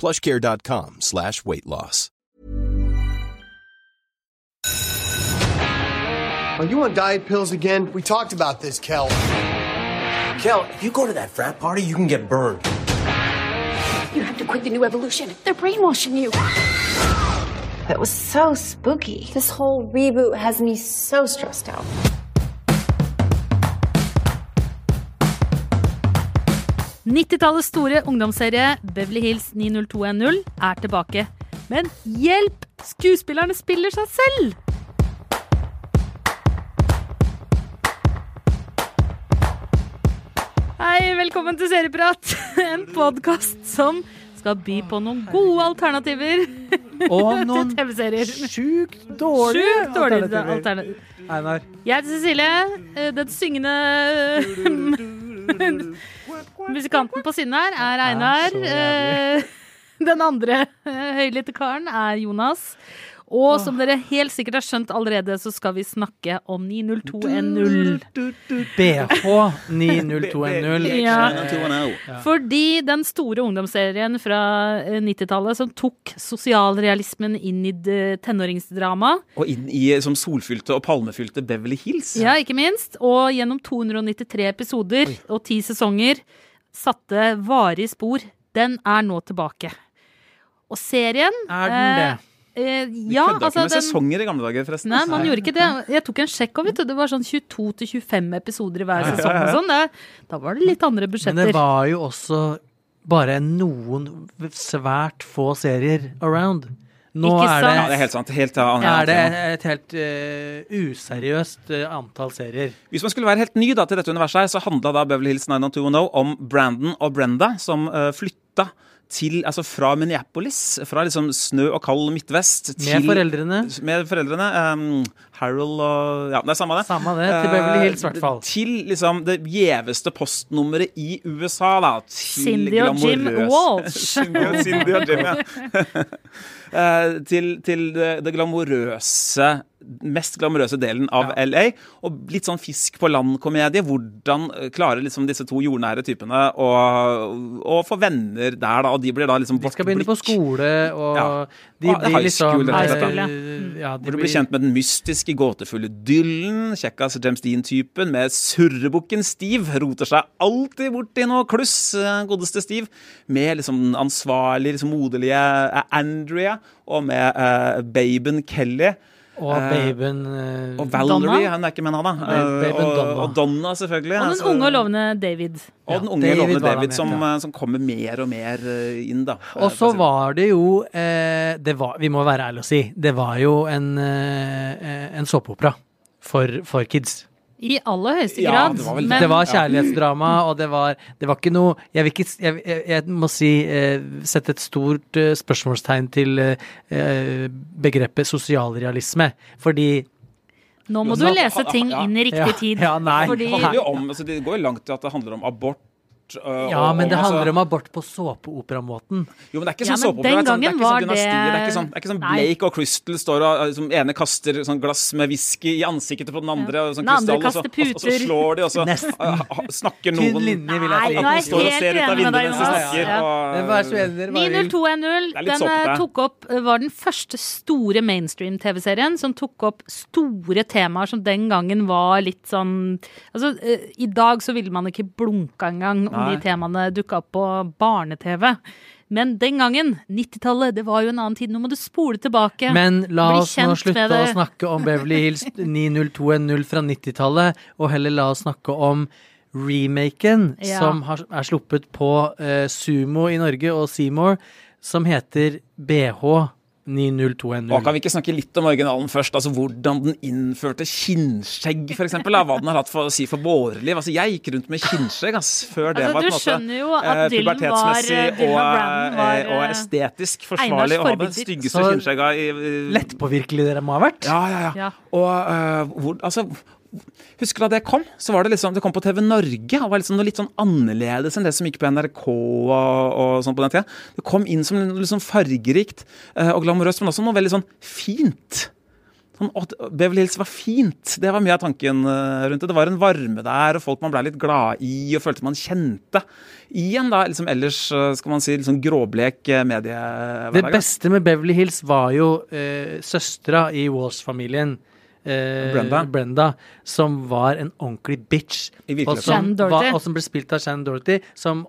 plushcare.com slash weight loss. Are you on diet pills again? We talked about this, Kel. Kel, if you go to that frat party, you can get burned. You have to quit the new evolution. They're brainwashing you. That was so spooky. This whole reboot has me so stressed out. Nittitallets store ungdomsserie Beverly Hills 90210 er tilbake. Men hjelp! Skuespillerne spiller seg selv! Hei, velkommen til Serieprat. En podkast som skal by på noen gode alternativer Og til noen TV-serier. sjukt dårlige Sjukt dårlige alternativer. alternativer. Einar. Jeg heter Cecilie, eh, den syngende musikanten på siden her er Einar. Eh, Den andre eh, høylytte karen er Jonas. Og som dere helt sikkert har skjønt allerede, så skal vi snakke om 90210. BH 90210. Ja. Fordi den store ungdomsserien fra eh, 90-tallet som tok sosialrealismen inn i tenåringsdrama, Og inn i som solfylte og palmefylte Beverly Hills. Ja, ikke minst. Og gjennom 293 episoder og ti sesonger satte varige spor. Den er nå tilbake. Og serien Er den det? Eh, De ja, kødda altså ikke med den sesonger i gamle dager, forresten. Nei, man gjorde ikke det. Jeg tok en sjekk, og vet du, det var sånn 22-25 episoder i hver sesong. og sånn. Det, da var det litt andre budsjetter. Men det var jo også bare noen svært få serier around. Nå Ikke er det, Ja, det er helt sant. Helt, ja, er det et helt uh, useriøst uh, antall serier. Hvis man skulle være helt ny da, til dette universet, her, så handla da Beverly Hills 90210 om Brandon og Brenda som uh, flytta til, altså fra Minneapolis, fra liksom snø og kald Midtvest Med foreldrene. Med foreldrene. Um, Harold og Ja, det er samme det. Samme det, til Beverly Hills, i hvert fall. Eh, Til liksom det gjeveste postnummeret i USA, da. Til Cindy og Jim Walsh. Cindy, og- Jim, ja. Eh, til, til det, det glamorøse mest glamorøse delen av LA. Og litt sånn Fisk på land-komedie. Hvordan eh, klarer liksom disse to jordnære typene å, å få venner der, da? Og de blir da liksom De skal begynne på skole, og Ja. de Ah, blir high liksom school, rett og slett, ja. eh, ja, de hvor du blir kjent med den mystiske, gåtefulle Dylan, kjekkas James Dean-typen, med surrebukken Steve, roter seg alltid bort i noe kluss, eh, godeste Steve, med liksom den ansvarlige, liksom moderlige eh, Andrea, og med uh, baben Kelly. Og babyen Baben eh, Og Valerie, Donna? hun er ikke med nå, da. Eh, Baben og, Donna. og Donna, selvfølgelig. Og den altså. unge og lovende David. Og den unge David lovende David, som, ja. eh, som kommer mer og mer eh, inn, da. eh, Og så var det jo eh, det var, Vi må være ærlige og si det var jo en, eh, en såpeopera for, for kids. I aller høyeste Ja, grad. det var vel det. men det var kjærlighetsdrama, og det var, det var ikke noe Jeg vil ikke Jeg, jeg, jeg må si eh, sette et stort eh, spørsmålstegn til eh, eh, begrepet sosialrealisme. Fordi nå må du lese ting inn i riktig Ja, tid. ja, nei. Fordi Det jo om, altså, det går jo langt til at det handler om abort. Øh, Ja, og- men det altså- handler om abort på såpeoperamåten. Jo, men det er ikke sånn ja, såpeopera. Det er sånn- gangen det er var ikke sånn dynasti. Det er ikke sånn, det er ikke sånn Nei. Blake og Crystal står og liksom, ene kaster sånn glass med whisky i ansiktet på den andre, og sånn Den andre og så, og, så- og så slår de, og så Nesten. snakker noen Tynn linje, vil jeg Nei, si. jeg står og ser ut av vinduet mens de snakker. Ja. Det var så enig dere bare vil. 90210 Det er litt den eh, tok opp, var den første store mainstream-TV-serien som tok opp store temaer som den gangen var litt sånn Altså, eh, i dag så ville man ikke blunka engang om Nei. de temaene dukka opp på barne-TV. Men den gangen, 90-tallet, det var jo en annen tid. Nå må du spole tilbake. Men la oss nå slutte å snakke om Beverly Hills 90210 fra 90-tallet, og heller la oss snakke om remaken Ja. som har, er sluppet på uh, Sumo i Norge og Seymour, som heter BH 90210. Og kan vi ikke snakke litt om originalen først? Altså Hvordan den innførte kinnskjegg, da, Hva den har hatt for å si for vårliv. Altså, jeg gikk rundt med kinnskjegg ass, før det Altså, var på en måte eh, var- pubertetsmessig og, var, eh, og eh, estetisk forsvarlig å ha det styggeste Så kinnskjegga i, i Lettpåvirkelig dere må ha vært. Ja, ja, ja. Ja. Og uh, hvor, altså Husker da det kom? Så var Det liksom, det kom på TV Norge og var liksom noe litt sånn annerledes enn det som gikk på NRK og, og sånn på den tida. Det kom inn som noe liksom fargerikt eh, og glamorøst, men også noe veldig sånn fint. Sånn, Beverly Hills var fint. Det var mye av tanken eh, rundt det. Det var en varme der, og folk man ble litt glad i og følte man kjente. I en da liksom ellers, eh, skal man si, liksom gråblek mediehverdag. Det beste med Beverly Hills var jo eh, søstera i Walls-familien. Eh, Brenda. som var en ordentlig bitch. I Og som, var, og som ble spilt av Shannon Dorothy, som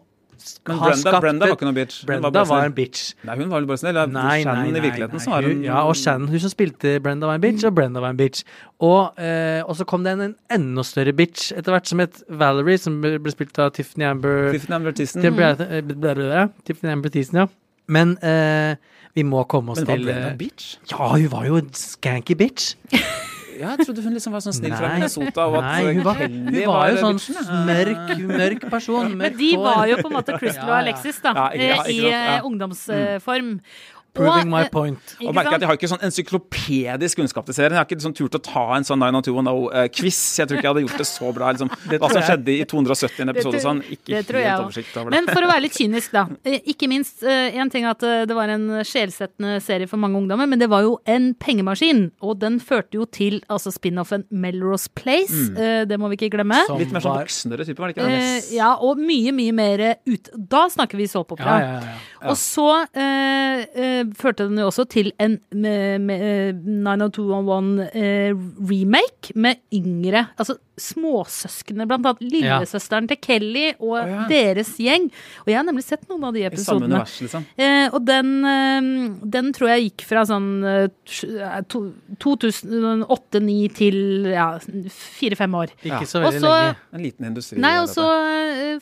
Men har Brenda, skapt Brenda var ikke noe bitch. Brenda var var en bitch. Nei, hun var vel bare snill. Ja, Nei, Shannon nei, i virkeligheten nei. så var hun Ja, og Shannon, hun som spilte Brenda var en bitch, og Brenda var en bitch. Og, eh, og så kom det en, en enda større bitch etter hvert, som het Valerie, som ble, spilt av Tiffany Amber Tiffany Amber Tissen. Tiffany Amber Tissen, ja. Men eh, vi må komme oss til Men var til Brenda eh, bitch? Ja, hun var jo en skanky bitch. Ja, jeg trodde hun liksom var sånn snill fra. Minnesota. Og at Nei, hun var, hun var jo sånn mørk, mørk person. Men de hår. var jo på en måte Crystal og. Alexis, da. Ja, ja, eh, I ikke ungdomsform. ja. Eh. Proving my eh, point. Og merker at Jeg har ikke sånn ensyklopedisk kunnskap til serien. Jeg har ikke liksom turt å ta en sånn 90210-quiz. Jeg tror ikke jeg hadde gjort det så bra. Liksom. Hva som skjedde i 270. episode og sånn. Ikke det tror jeg helt oversikt over det. Men for å være litt kynisk, da. eh, Ikke minst én ting at eh, det var en sjelsettende serie for mange ungdommer, men det var jo en pengemaskin. Og den førte jo til altså spin-offen Melrose Place. Mm. eh, Det må vi ikke glemme. Som Litt mer sånn voksnere type, var det ikke? Yes. ja, og mye, mye mer ut Da snakker vi Ja, ja, ja. Og så eh, eh, førte den jo også til en med, med, eh, 90210 eh, remake med yngre Altså småsøsknene, blant annet lillesøsteren til Kelly og ja. deres gjeng. Og jeg har nemlig sett noen av de episodene. I samme univers, liksom. Eh, og den, eh, den tror jeg gikk fra sånn eh, tj- to- 2008-2009 til ja, fire-fem år. Ikke så veldig også, lenge. En liten industri. Nei, og så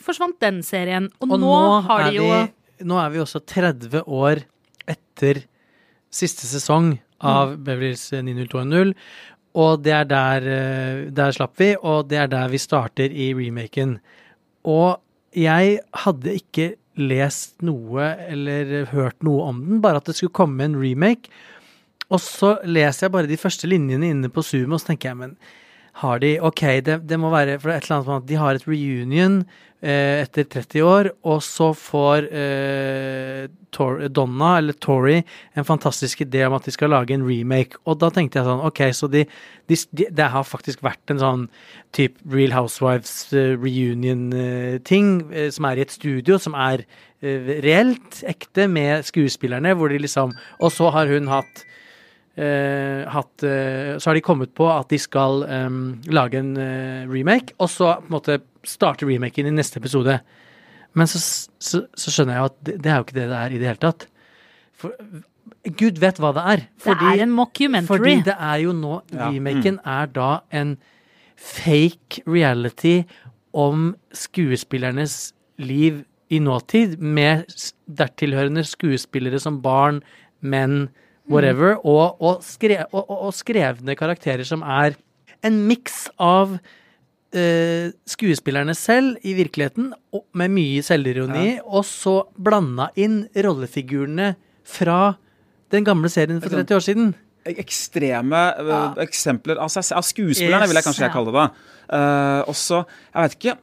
forsvant den serien. Og, Og nå, nå, har de jo nå er vi også 30 år etter siste sesong av Mm. Beverlys 90210. Og det er der, eh, der slapp vi, og det er der vi starter i remaken. Og jeg hadde ikke lest noe eller hørt noe om den, bare at det skulle komme en remake. Og så leser jeg bare de første linjene inne på Zoom, og så tenker jeg, men har de Ok, det, det må være For det er et eller annet sånn at de har et reunion eh, etter 30 år, og så får eh, Tor Donna, eller Tori, en fantastisk idé om at de skal lage en remake. Og da tenkte jeg sånn, ok, så de, de, de, det har faktisk vært en sånn type Real Housewives eh, reunion-ting, eh, som er i et studio, som er eh, reelt, ekte, med skuespillerne, hvor de liksom Og så har hun hatt eh, hatt eh, Så har de kommet på at de skal um, lage en eh, remake, og så på en måte starte remaken i neste episode. Men så, så, så skjønner jeg jo at det, det er jo ikke det det er i det hele tatt. For Gud vet hva det er. det er en mockumentary. Fordi det er jo nå Ja. Remaken er da en fake reality om skuespillernes liv i nåtid, med dertilhørende skuespillere som barn, menn, whatever, og, og, skre, og, og, skrevne karakterer som er en miks av Uh, skuespillerne selv i virkeligheten, med mye selvironi, og så blanda inn rollefigurene fra den gamle serien for 30 år siden. ekstreme øh, eksempler av, seg, av skuespillerne, Yes. vil jeg kanskje jeg kalle det. Uh, også, jeg vet ikke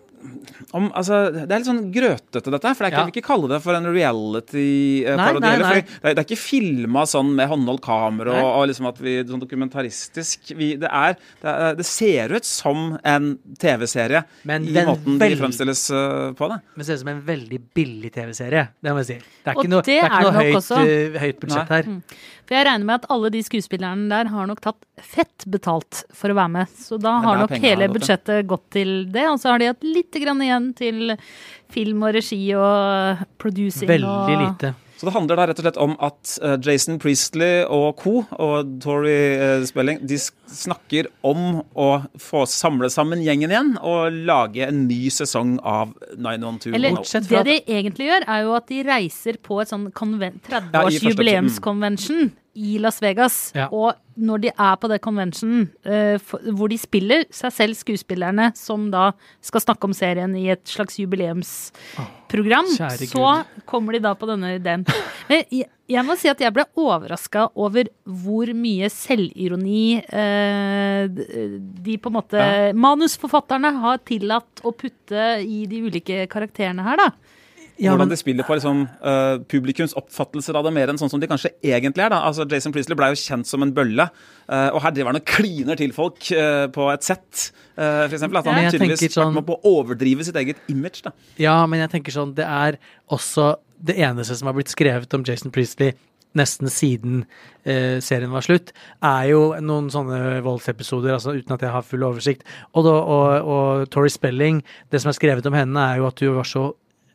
om, altså, Det er litt sånn grøtete, dette. For det ikke, Ja. kan ikke kalle det for en reality-parodi. Nei. Det, det er ikke filma sånn med håndholdt kamera og, og liksom at vi sånn dokumentaristisk vi, det, er, det, er, det ser ut som en TV-serie i den måten veld- de fremstilles øh, på det. Men ser ut som en veldig billig TV-serie. Det må jeg si. Det er Og ikke noe, det det er ikke noe høyt, eh, høyt budsjett Nei. her. For jeg regner med at alle de skuespillerne der har nok tatt fett betalt for å være med. Så da har nok hele budsjettet gått til det. Og så har de hatt litt grann igjen til film og regi og producing Veldig og lite. Så det handler da rett og slett om at eh, Jason Priestley og co. og Tori uh, Spelling de snakker om å få samle sammen gjengen igjen og lage en ny sesong av 912. Eller det de egentlig gjør, er jo at de reiser på et sånn 30-års ja, mm. I Las Vegas. Ja. Og når de er på det conventionen uh, hvor de spiller seg selv, skuespillerne, som da skal snakke om serien i et slags jubileumsprogram, oh, så kommer de da på denne ideen. Men jeg, jeg må si at jeg ble overraska over hvor mye selvironi uh, de på en måte Manusforfatterne har tillatt å putte i de ulike karakterene her, da. Ja, Hvordan men, de spiller på liksom, uh, publikums oppfattelser av det mer enn sånn som de kanskje egentlig er. da. Altså, Jason Priestley ble jo kjent som en bølle, uh, og her driver han og kliner til folk uh, på et sett. Uh, for eksempel, at han ja, tydeligvis sånn- vært på å overdrive sitt eget image. da. ja, men jeg tenker sånn Det er også det eneste som har blitt skrevet om Jason Priestley nesten siden eh, serien var slutt, er jo noen sånne voldsepisoder, altså uten at jeg har full oversikt. Og, da, og, og Tori Spelling, det som er skrevet om henne, er jo at hun var så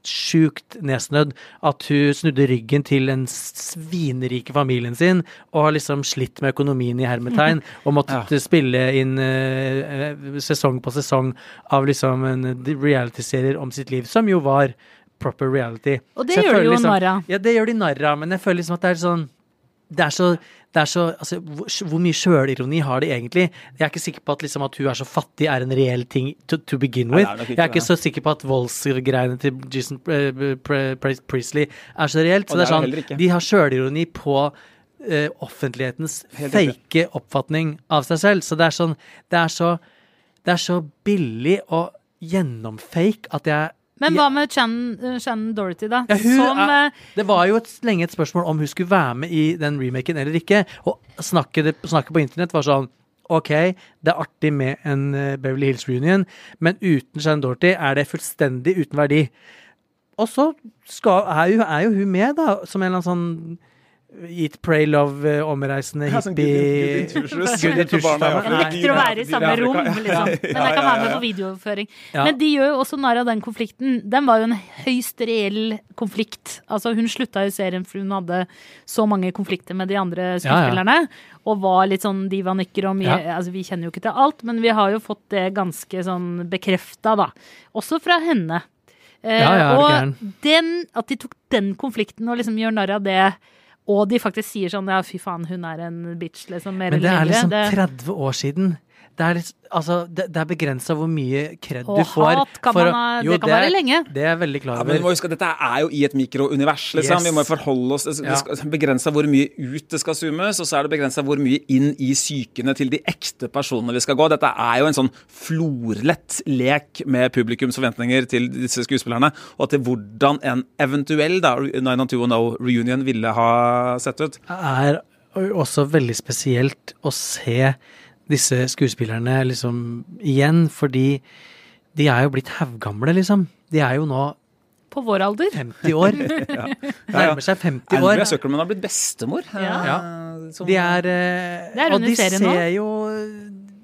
sjukt nedsnødd at hun snudde ryggen til den svinrike familien sin og har liksom slitt med økonomien i hermetegn og måttet spille inn eh, eh, sesong på sesong av liksom en reality-serier om sitt liv, som jo var proper reality. Og det gjør de jo liksom- narr av. Ja, det gjør de narr av, men jeg føler liksom at det er sånn det er så, det er så altså, hvor, mye sjølironi har de egentlig? Jeg er ikke sikker på at, liksom, at hun er så fattig er en reell ting to, to begin with. Nei, er jeg er ikke så sikker på at voldsgreiene til Jason eh, Priestley er så reelt. Så det er sånn, de har sjølironi på uh, offentlighetens fake oppfatning av seg selv. Så det er sånn Det er så, det er så billig og gjennomfake at jeg Men hva med Shannon, Shannon Dorothy, da? ja, hun som er, eh, det var jo et, lenge et spørsmål om hun skulle være med i den remaken eller ikke. Og snakket, snakket på internett var sånn OK, det er artig med en eh, Beverly Hills reunion, men uten Shannon Dorothy er det fullstendig uten verdi. Og så skal, er, jo, er jo hun med, da, som en eller annen sånn Eat, pray, love, eh, omreisende sånn hippie Goody For. Afrika. nekter å være i samme rom, liksom. Men jeg kan være med på videooverføring. Men de gjør jo også narr av den konflikten. Den var jo en høyst reell konflikt. Altså, hun slutta i serien fordi hun hadde så mange konflikter med de andre skuespillerne. Og var litt sånn divanykker og om Altså, vi kjenner jo ikke til alt, men vi har jo fått det ganske sånn bekrefta, da. Også fra henne. Eh, Ja, ja, og den, at de tok den konflikten og liksom gjør narr av det, og de faktisk sier sånn ja, fy faen, hun er en bitch, liksom, mer Men det er liksom Det- 30 år siden. Det er, litt, altså, det, det er begrensa hvor mye kred du får. hat kan for man ha- Jo, det kan være er- lenge. Det er veldig klar Ja, over. men huske Dette er jo i et mikrounivers. Liksom. Yes. Vi må jo forholde oss Det Ja. skal begrensa hvor mye ut det skal zoomes, og så er det begrensa hvor mye inn i psykene til de ekte personene vi skal gå. Dette er jo en sånn florlett lek med publikums forventninger til disse skuespillerne, og til hvordan en eventuell da, 90210 reunion ville ha sett ut. Det er også veldig spesielt å se disse skuespillerne liksom igjen, fordi de er jo blitt haugamle, liksom. De er jo nå På vår alder. 50 år. Nærmer seg 50 år. Andrea Søkkelmann har blitt bestemor. Ja. Ja. som- De er eh, Det er Og under de serien nå. ser jo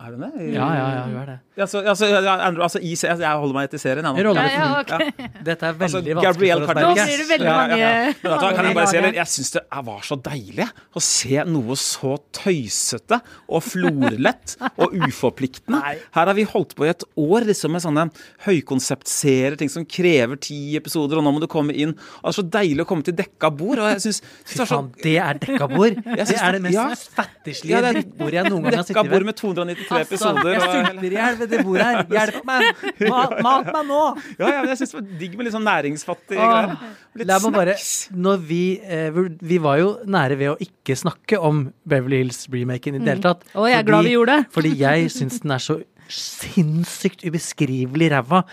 Er hun det? Ja, ja, ja, hun er det. Altså, altså, ja, Andrew, altså, i, jeg holder meg til serien, jeg nå. Ja, ja, ok. Dette er Altså, veldig vanskelig Gabrielle for oss. Nå blir det veldig mange Men vet kan jeg bare si, det. Jeg syns det var så deilig å se noe så tøysete og florlett og uforpliktende. Her har vi holdt på i et år liksom med sånne høykonseptserier, ting som krever ti episoder, og nå må du komme inn. Det er så deilig å komme til dekka bord. Og jeg synes, Fy faen, det er dekka bord! Det er det mest ja. fattigslige Ja, drittbordet jeg noen gang har Dekka bord med 293 Altså, episoder. jeg sulter i hjel ved det bordet her. Hjelp meg! Mat, mat meg nå! Ja, ja, men jeg syns det var digg med litt sånn næringsfattig greier. Litt La meg bare, snacks. når vi, eh, vi var jo nære ved å ikke snakke om Beverly Hills-remaken i det hele tatt. Å, jeg er glad vi gjorde det. Fordi jeg syns den er så sinnssykt ubeskrivelig ræva.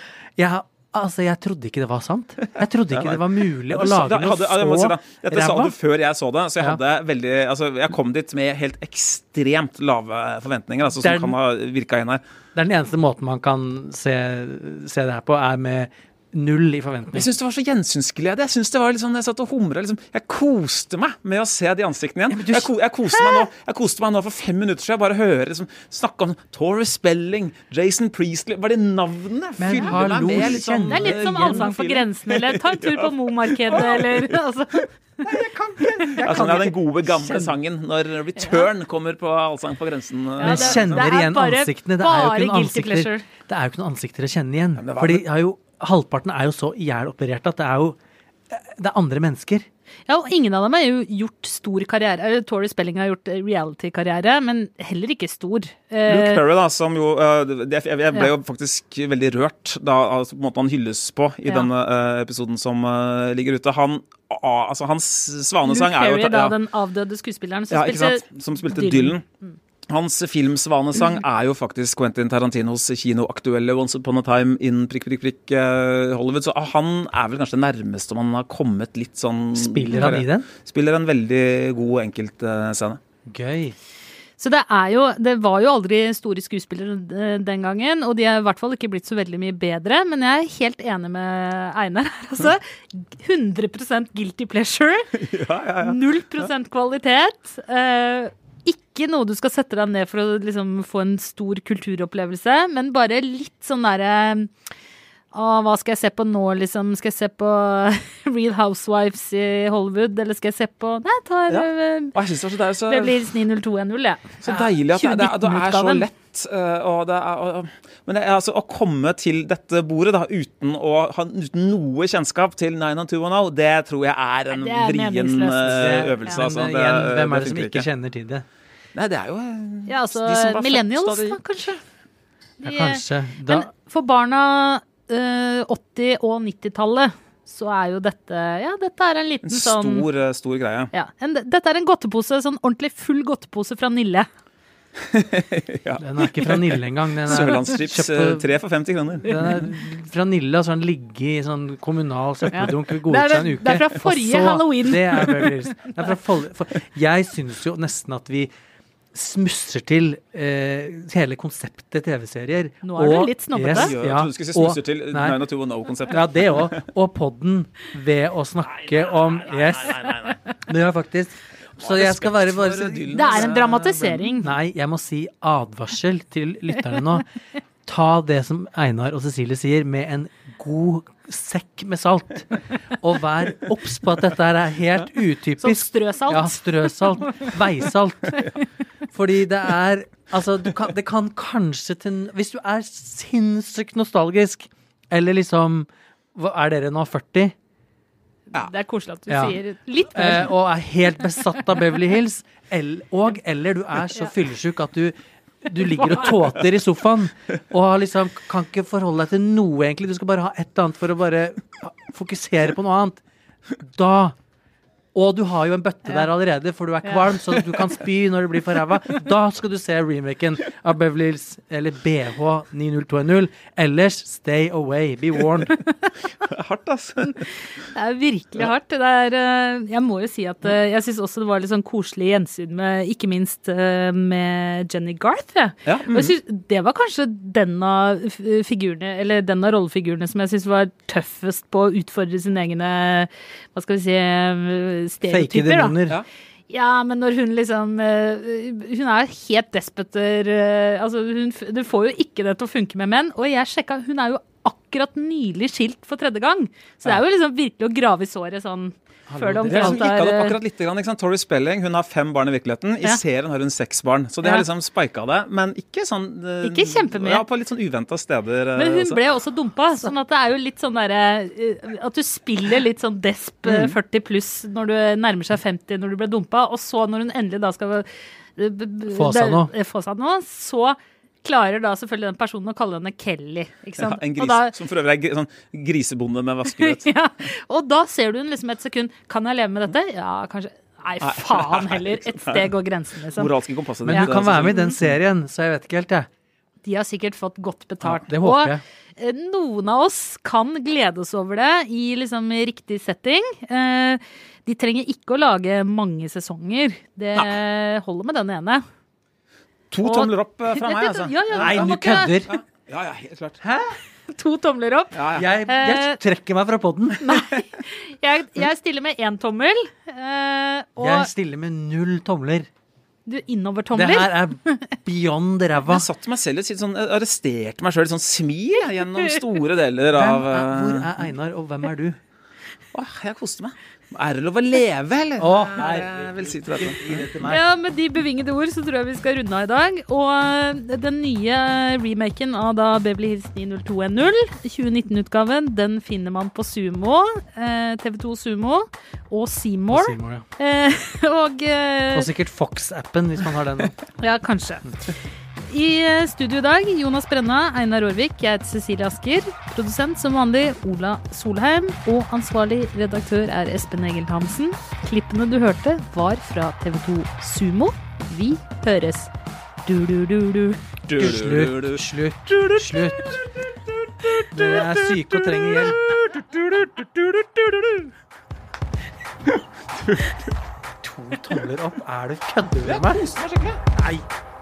Jeg, altså, jeg trodde ikke det var sant. Jeg trodde ikke det var mulig å lage noe jeg må si så Dette sa du før jeg så det, så jeg Ja. hadde veldig Altså, jeg kom dit med helt ekstremt lave forventninger, altså, som den, kan ha virka inn her. Det er den eneste måten man kan se, se det her på, er med null i forventning. Jeg syns det var så gjensynsglede. Jeg synes det var sånn, jeg satt og humra. Liksom. Jeg koste meg med å se de ansiktene igjen. Jeg, ko, jeg, koste meg nå, jeg koste meg nå for fem minutter siden. Bare hører liksom, snakke om Tori Spelling, Jason Priestley Bare navnene Men fyller hallo, meg med litt sånn Det er litt som eh, Allsang på grensen, eller ta en tur på Mo-markedet, eller altså. Det er sånn, ja, den gode, gamle sangen når Return kommer på Allsang på grensen. Ja, Men kjenner er igjen ansiktene. Det er jo ikke noen ansikter. Det er jo ikke noen ansikter å kjenne igjen. det var- Fordi jeg har jo, halvparten er jo så ihjelopererte at det er jo Det er andre mennesker. Ja, og ingen av dem har jo gjort stor karriere. Eh, Tori Spelling har gjort eh, reality-karriere, men heller ikke stor. Luke Eh, Perry, da, som jo eh, Jeg ble jo faktisk veldig rørt da altså, på en måte han hylles på i Ja. denne eh, episoden som eh, ligger ute. Han, altså, hans Luke svanesang er jo Perry, da, ja, den avdøde skuespilleren som ja, spilte? Som spilte Dylan. Hans filmsvanesang er jo faktisk Quentin Tarantinos kinoaktuelle Once Upon a Time in prikk, prikk, prikk eh, Hollywood. Så han er vel kanskje det nærmeste man har kommet litt sånn Spiller han i den? Spiller en veldig god enkeltscene. Gøy. Så det er jo Det var jo aldri store skuespillere eh, den gangen, og de er i hvert fall ikke blitt så veldig mye bedre, men jeg er helt enig med Einar her, altså. 100% guilty pleasure. Null prosent kvalitet. Eh, ikke noe du skal sette deg ned for å liksom få en stor kulturopplevelse, men bare litt sånn derre å, hva skal jeg se på nå, liksom? Skal jeg se på Real Housewives i Hollywood, eller skal jeg se på Nei, jeg tar Ja. eh, jeg synes det så det blir 90210, jeg. Så deilig at det, det, det er så lett. eh, og det er, og, men det er altså å komme til dette bordet da, uten, å, ha, uten noe kjennskap til 90210, det tror jeg er en det er vrien eh, øvelse. Ja, altså. eh, Det- igjen, hvem er det som ikke kjenner til det? Nei, det er jo eh, Ja, altså de som var født millennials, da de- da, kanskje. Ja, kanskje. Da, Men for barna eh, 80- og 90-tallet, så er jo dette Ja, dette er en liten En sånn stor, eh, stor greie. ja, en, Dette er en godtepose, sånn ordentlig full godtepose fra Nille. den er ikke fra Nille engang. Den er Sørlandschips, eh, tre for 50 kroner. Den er fra Nille, og så har den ligget i sånn kommunal søppeldunk ved Godset en uke. det er fra forrige så- Halloween. Det er Det er fra for, for, jeg syns jo nesten at vi smusser til eh, hele konseptet TV-serier. Nå er du litt snobbete. Yes, Jeg ja, trodde du skulle si smusser og- til nei. 90210-konseptet. Ja, det òg. Og podden ved å snakke om Yes. Det gjør jeg faktisk. Så jeg skal være bare Det er en dramatisering. Nei, jeg må si advarsel til lytterne nå. Ta det som Einar og Cecilie sier, med en god sekk med salt. Og vær obs på at dette her er helt utypisk. Som strøsalt. Ja, strøsalt. Veisalt. Fordi det er Altså, du kan, det kan kanskje til Hvis du er sinnssykt nostalgisk, eller liksom Er dere nå 40? Ja. Det er koselig at du Ja. sier litt eh, og er helt besatt av Beverly Hills, el og eller du er så fyllesyk at du du ligger og tåter i sofaen og liksom, kan ikke forholde deg til noe, egentlig. Du skal bare ha et eller annet for å bare fokusere på noe annet. Da Og du har jo en bøtte der allerede, for du er kvalm, så du kan spy når du blir for ræva. Da skal du se remaken av Beverly Hills, eller BH 90210. Ellers, stay away. Be warned. Hardt, altså. Det er virkelig hardt. Det er, eh, jeg må jo si at eh, jeg syns også det var litt sånn koselig gjensyn med ikke minst eh, med Jenny Garth. Ja. Ja, Mm. jeg synes, det var kanskje den av figurene, eller den av rollefigurene som jeg syns var tøffest på å utfordre sine egne hva skal vi si, eh, Fake stereotyper. da. demoner. Ja. Ja, men når hun liksom eh, Hun er helt despetter. eh, altså, hun, du får jo ikke det til å funke med menn. Og jeg sjekka, hun er jo akkurat nylig skilt for tredje gang. Så det er jo liksom virkelig å grave i såret sånn før det er omtrent det er eh, akkurat litt. Grann? Tori Spelling hun har fem barn i virkeligheten. I Ja. serien har hun seks barn. Så de har liksom spika det. Men ikke sånn eh, Ikke kjempemye. Ja, på litt sånn uventa steder. eh, Men hun også. ble også dumpa, sånn at det er jo litt sånn derre eh, At du spiller litt sånn desp eh, Mm. 40 pluss når du nærmer seg 50 når du ble dumpa, og så når hun endelig da skal eh, eh, Få seg noe, så klarer da selvfølgelig den personen å kalle henne Kelly. Ikke ja, en Og gris, da- som for øvrig er sånn grisebonde med vaskerød. ja, og da ser du henne liksom et sekund. Kan jeg leve med dette? Ja, kanskje. Nei, faen heller. Et sted går grensen, liksom. Moralske kompasset Men du hun kan eh, være med i den serien, så jeg vet ikke helt, jeg. De har sikkert fått godt betalt. Ja, det håper jeg. Og noen av oss kan glede oss over det i liksom riktig setting. Eh, de trenger ikke å lage mange sesonger. Det holder med den ene. To Og- tomler opp eh, fra meg, altså. Ja, ja, Nei, ja, du kødder! Ja, ja, helt klart. To tomler opp. Ja, ja. Jeg, jeg Eh, trekker meg fra poden. Jeg, jeg stiller med én tommel. eh, og Jeg stiller med null tomler. du Det her er beyond ræva. Jeg satt meg selv i et sånn, arresterte meg sjøl i sånn smil gjennom store deler Hvem av er, hvor er Einar, og hvem er du? Åh, jeg koste meg. Er det lov å leve, eller? Å, vil si til dette. Ja, Med de bevingede ord så tror jeg vi skal runde av i dag. Og eh, den nye remaken av da Beverly Hills 90210, 2019-utgaven, den finner man på Sumo, eh, TV2 Sumo og Seymour. Seymour, ja. Eh, og Og sikkert Fox-appen, hvis man har den. Ja, kanskje. I eh, studio i dag, Jonas Brenna, Einar Aarvik, jeg heter Cecilie Asker. Produsent som vanlig, Ola Solheim. Og ansvarlig redaktør er Espen Egil Hansen. Klippene du hørte, var fra TV2 Sumo. Vi høres. Du-du-du-du. Slutt, slutt, slutt. Dere er syke og trenger hjelp. To tomler opp. Er du kødder med meg? Nei.